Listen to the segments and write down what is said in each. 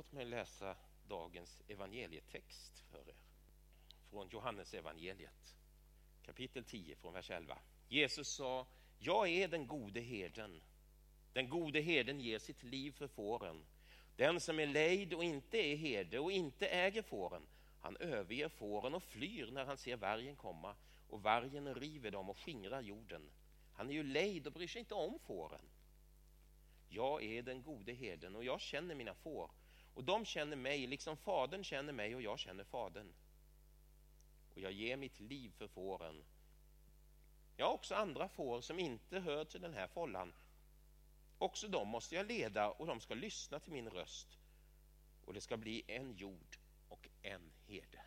Låt mig läsa dagens evangelietext för er. Från Johannes evangeliet, kapitel 10, från vers 11. Jesus sa, jag är den gode herden. Den gode herden ger sitt liv för fåren. Den som är lejd och inte är herde och inte äger fåren, han överger fåren och flyr när han ser vargen komma och vargen river dem och skingrar jorden. Han är ju lejd och bryr sig inte om fåren. Jag är den gode herden och jag känner mina får och de känner mig liksom fadern känner mig och jag känner fadern. Och jag ger mitt liv för fåren. Jag har också andra får som inte hör till den här follan. Också dem måste jag leda och de ska lyssna till min röst. Och det ska bli en jord och en herde.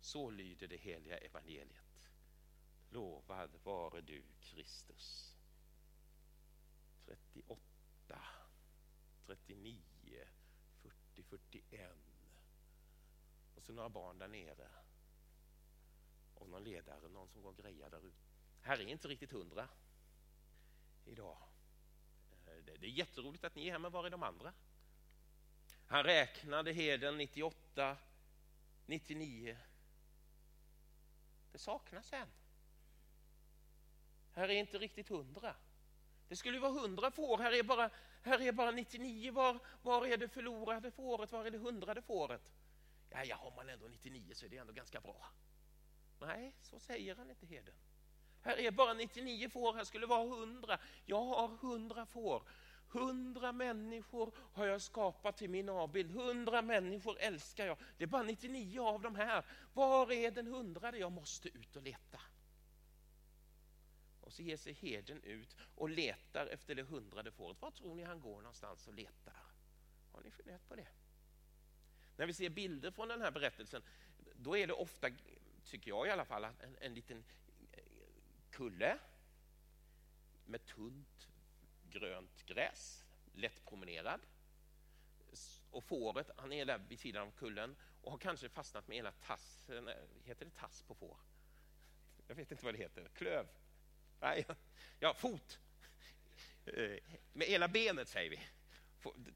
Så lyder det heliga evangeliet. Lovad vare du, Kristus. 38, 39, 40, 41. Och så några barn där nere. Och någon ledare, någon som går och grejar där ute. Här är inte riktigt hundra idag. Eh, det är jätteroligt att ni är här, men var är de andra? Han räknade heden 98, 99. Det saknas en. Här är inte riktigt hundra. Det skulle vara hundra får, här är bara, här är bara 99. Var, var är det förlorade fåret? Var är det hundrade fåret? Ja, ja, har man ändå 99 så är det ändå ganska bra. Nej, så säger han inte heden. Här är bara 99 får, här skulle vara 100. Jag har 100 får. 100 människor har jag skapat till min avbild. 100 människor älskar jag. Det är bara 99 av de här. Var är den hundrade? Jag måste ut och leta. Och så ger sig herden ut och letar efter det hundrade fåret. Var tror ni han går någonstans och letar? Har ni funderat på det? När vi ser bilder från den här berättelsen, då är det ofta, tycker jag i alla fall, en, en liten eh, kulle med tunt grönt gräs, lätt promenerad. Och fåret, han är där vid sidan av kullen och har kanske fastnat med ena tassen, eh, heter det tass på får? Jag vet inte vad det heter, klöv? Nej, ja, fot. Eh, med ena benet säger vi.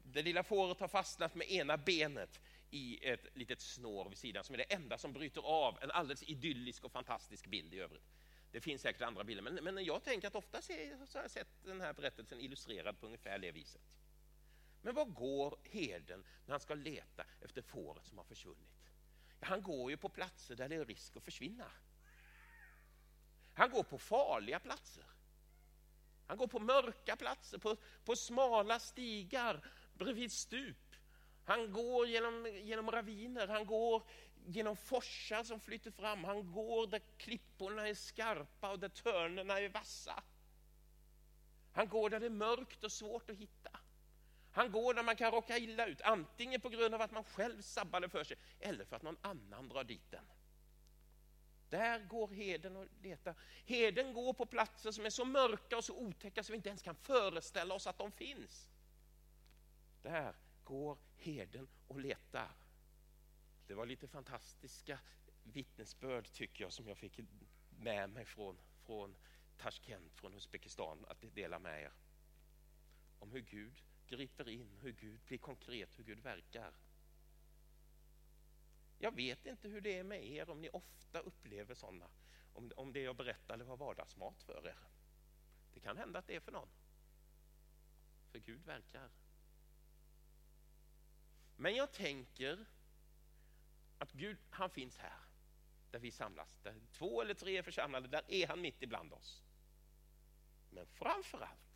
Det lilla fåret har fastnat med ena benet i ett litet snår vid sidan som är det enda som bryter av en alldeles idyllisk och fantastisk bild i övrigt. Det finns säkert andra bilder, men, men jag tänker att ofta så har jag sett den här berättelsen illustrerad på ungefär det viset. Men var går herden när han ska leta efter fåret som har försvunnit? Ja, han går ju på platser där det är risk att försvinna. Han går på farliga platser. Han går på mörka platser, på, på smala stigar bredvid stup. Han går genom, genom raviner, han går genom forsar som flyter fram. Han går där klipporna är skarpa och där törnerna är vassa. Han går där det är mörkt och svårt att hitta. Han går där man kan råka illa ut, antingen på grund av att man själv sabbade för sig eller för att någon annan drar dit den. Där går heden och letar. Heden går på platser som är så mörka och så otäcka så vi inte ens kan föreställa oss att de finns. Där går heden och letar. Det var lite fantastiska vittnesbörd tycker jag som jag fick med mig från, från Tashkent, från Uzbekistan, att dela med er. Om hur Gud griper in, hur Gud blir konkret, hur Gud verkar. Jag vet inte hur det är med er, om ni ofta upplever sådana, om, om det jag berättade var vardagsmat för er. Det kan hända att det är för någon. För Gud verkar. Men jag tänker att Gud, han finns här, där vi samlas. Där två eller tre är församlade, där är han mitt ibland oss. Men framför allt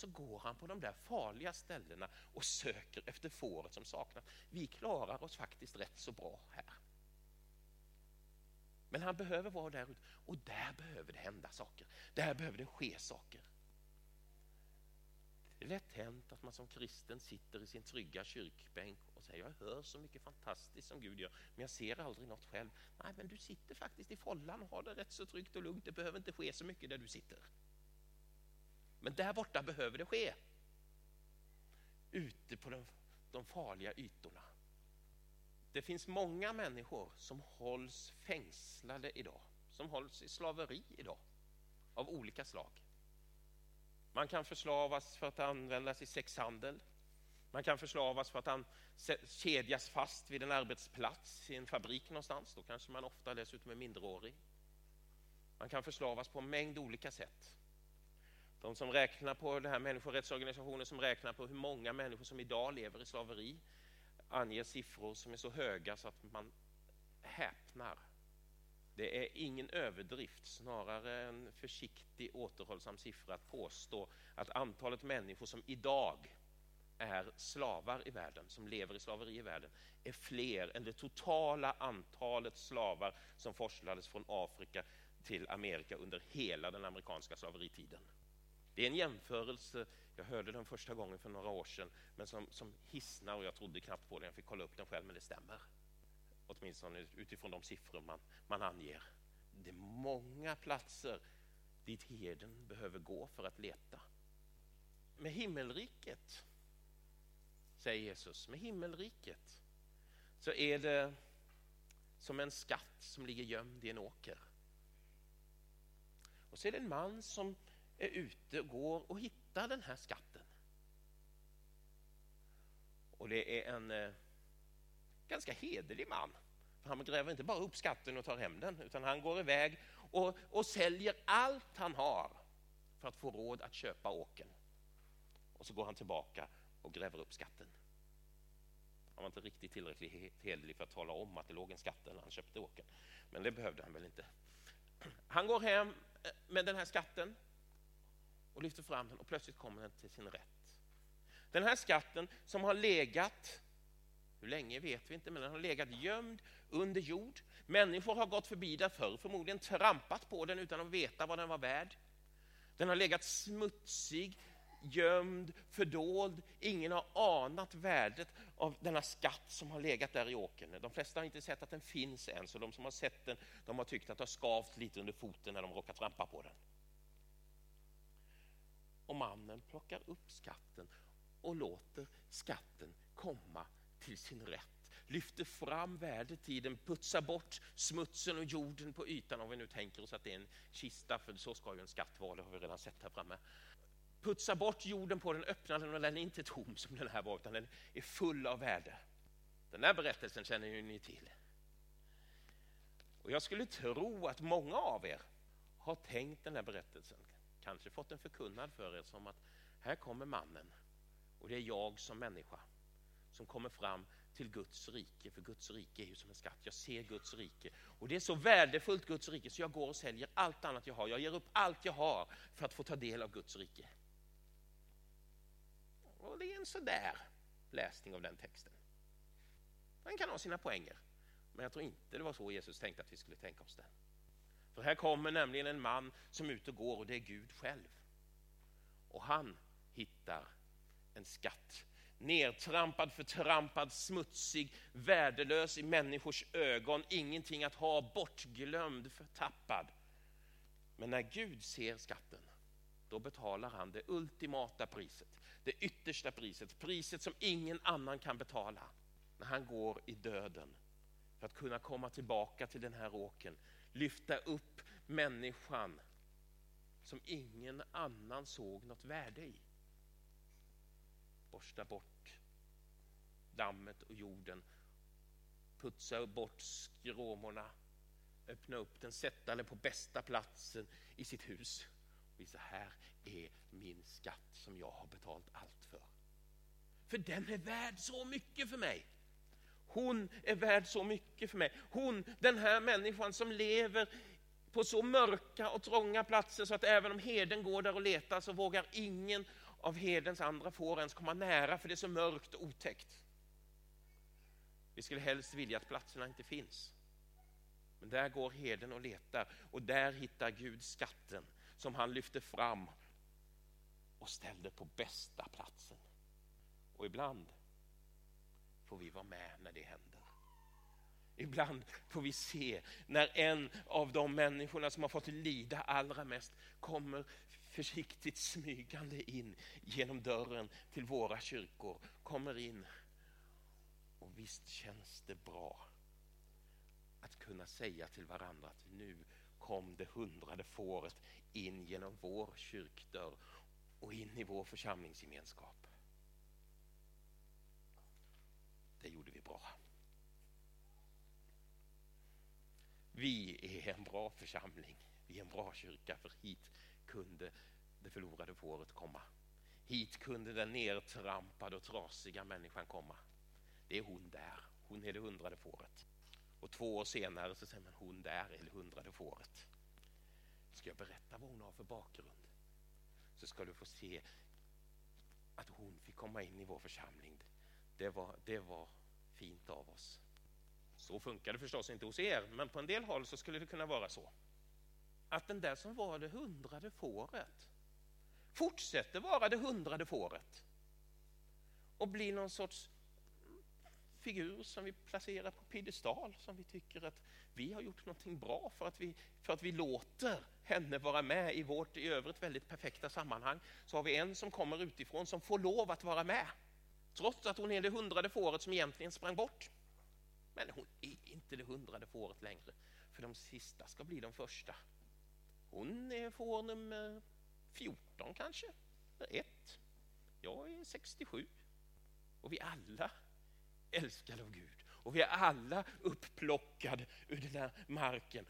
så går han på de där farliga ställena och söker efter fåret som saknas. Vi klarar oss faktiskt rätt så bra här. Men han behöver vara där ute och där behöver det hända saker. Där behöver det ske saker. Det är lätt hänt att man som kristen sitter i sin trygga kyrkbänk och säger jag hör så mycket fantastiskt som Gud gör men jag ser aldrig något själv. Nej, men du sitter faktiskt i follan och har det rätt så tryggt och lugnt. Det behöver inte ske så mycket där du sitter. Men där borta behöver det ske. Ute på de, de farliga ytorna. Det finns många människor som hålls fängslade idag, som hålls i slaveri idag, av olika slag. Man kan förslavas för att användas i sexhandel. Man kan förslavas för att han kedjas fast vid en arbetsplats i en fabrik någonstans. Då kanske man ofta dessutom är minderårig. Man kan förslavas på en mängd olika sätt. De som räknar på det här människorättsorganisationer som räknar på hur många människor som idag lever i slaveri anger siffror som är så höga så att man häpnar. Det är ingen överdrift, snarare en försiktig återhållsam siffra att påstå att antalet människor som idag är slavar i världen, som lever i slaveri i världen, är fler än det totala antalet slavar som forslades från Afrika till Amerika under hela den amerikanska slaveritiden. Det är en jämförelse, jag hörde den första gången för några år sedan, men som, som hissnar och jag trodde knappt på den, jag fick kolla upp den själv, men det stämmer. Åtminstone utifrån de siffror man, man anger. Det är många platser dit herden behöver gå för att leta. Med himmelriket, säger Jesus, med himmelriket så är det som en skatt som ligger gömd i en åker. Och så är det en man som är ute och går och hittar den här skatten. Och det är en eh, ganska hederlig man. För han gräver inte bara upp skatten och tar hem den, utan han går iväg och, och säljer allt han har för att få råd att köpa åken. Och så går han tillbaka och gräver upp skatten. Han var inte riktigt tillräckligt hederlig för att tala om att det låg en skatt när han köpte åken. Men det behövde han väl inte. Han går hem eh, med den här skatten och lyfter fram den och plötsligt kommer den till sin rätt. Den här skatten som har legat, hur länge vet vi inte, men den har legat gömd under jord. Människor har gått förbi där förr, förmodligen trampat på den utan att veta vad den var värd. Den har legat smutsig, gömd, fördold. Ingen har anat värdet av denna skatt som har legat där i åkern. De flesta har inte sett att den finns än, så de som har sett den de har tyckt att det har skavt lite under foten när de råkat trampa på den. Och mannen plockar upp skatten och låter skatten komma till sin rätt. Lyfter fram värdet i den, putsar bort smutsen och jorden på ytan om vi nu tänker oss att det är en kista, för så ska ju en skatt vara, det har vi redan sett här framme. Putsar bort jorden på den, öppnar den och den är inte tom som den här var, utan den är full av värde. Den här berättelsen känner ju ni till. Och jag skulle tro att många av er har tänkt den här berättelsen kanske fått en förkunnad för er som att här kommer mannen och det är jag som människa som kommer fram till Guds rike, för Guds rike är ju som en skatt. Jag ser Guds rike och det är så värdefullt Guds rike så jag går och säljer allt annat jag har. Jag ger upp allt jag har för att få ta del av Guds rike. Och det är en sådär läsning av den texten. Den kan ha sina poänger, men jag tror inte det var så Jesus tänkte att vi skulle tänka oss den. För här kommer nämligen en man som är ute och går och det är Gud själv. Och han hittar en skatt. Nertrampad, förtrampad, smutsig, värdelös i människors ögon. Ingenting att ha, bortglömd, förtappad. Men när Gud ser skatten, då betalar han det ultimata priset. Det yttersta priset, priset som ingen annan kan betala. När han går i döden för att kunna komma tillbaka till den här åken lyfta upp människan som ingen annan såg något värde i. Borsta bort dammet och jorden, putsa bort skråmorna, öppna upp den, sätta den på bästa platsen i sitt hus. Visa, här är min skatt som jag har betalt allt för. För den är värd så mycket för mig. Hon är värd så mycket för mig. Hon, den här människan som lever på så mörka och trånga platser så att även om herden går där och letar så vågar ingen av herdens andra får ens komma nära för det är så mörkt och otäckt. Vi skulle helst vilja att platserna inte finns. Men där går herden och letar och där hittar Gud skatten som han lyfter fram och ställde på bästa platsen. Och ibland får vi vara med när det händer. Ibland får vi se när en av de människorna som har fått lida allra mest kommer försiktigt smygande in genom dörren till våra kyrkor, kommer in. Och visst känns det bra att kunna säga till varandra att nu kom det hundrade fåret in genom vår kyrkdörr och in i vår församlingsgemenskap. Det gjorde vi bra. Vi är en bra församling. Vi är en bra kyrka för hit kunde det förlorade fåret komma. Hit kunde den nertrampade och trasiga människan komma. Det är hon där. Hon är det hundrade fåret. Och två år senare så säger man hon där är det hundrade fåret. Ska jag berätta vad hon har för bakgrund så ska du få se att hon fick komma in i vår församling det var, det var fint av oss. Så funkar det förstås inte hos er, men på en del håll så skulle det kunna vara så. Att den där som var det hundrade fåret fortsätter vara det hundrade fåret och blir någon sorts figur som vi placerar på piedestal som vi tycker att vi har gjort någonting bra för att vi, för att vi låter henne vara med i vårt i övrigt väldigt perfekta sammanhang. Så har vi en som kommer utifrån som får lov att vara med. Trots att hon är det hundrade fåret som egentligen sprang bort. Men hon är inte det hundrade fåret längre. För de sista ska bli de första. Hon är får nummer 14 kanske, ett. Jag är 67. Och vi alla älskade av Gud. Och vi är alla uppplockade ur den där marken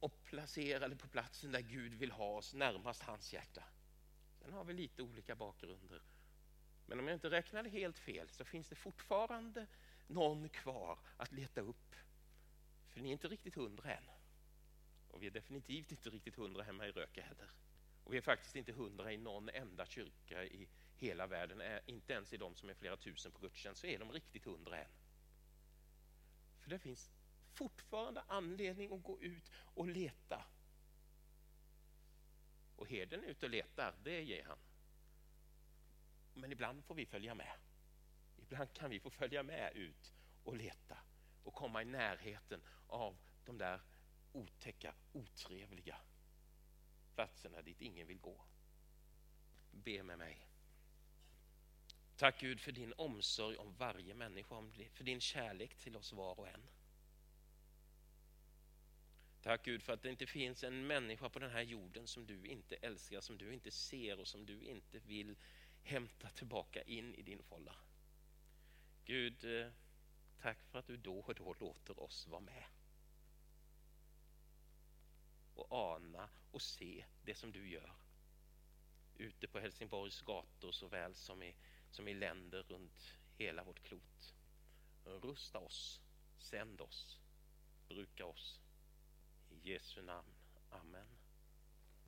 och placerade på platsen där Gud vill ha oss, närmast hans hjärta. Sen har vi lite olika bakgrunder. Men om jag inte räknade helt fel så finns det fortfarande någon kvar att leta upp. För ni är inte riktigt hundra än. Och vi är definitivt inte riktigt hundra hemma i Röke heller. Och vi är faktiskt inte hundra i någon enda kyrka i hela världen. Inte ens i de som är flera tusen på gudstjänst så är de riktigt hundra än. För det finns fortfarande anledning att gå ut och leta. Och herden är ute och letar, det ger han. Men ibland får vi följa med. Ibland kan vi få följa med ut och leta och komma i närheten av de där otäcka, otrevliga platserna dit ingen vill gå. Be med mig. Tack Gud för din omsorg om varje människa, för din kärlek till oss var och en. Tack Gud för att det inte finns en människa på den här jorden som du inte älskar, som du inte ser och som du inte vill hämta tillbaka in i din folla. Gud, eh, tack för att du då och då låter oss vara med. Och ana och se det som du gör. Ute på Helsingborgs gator såväl som i, som i länder runt hela vårt klot. Rusta oss, sänd oss, bruka oss. I Jesu namn. Amen.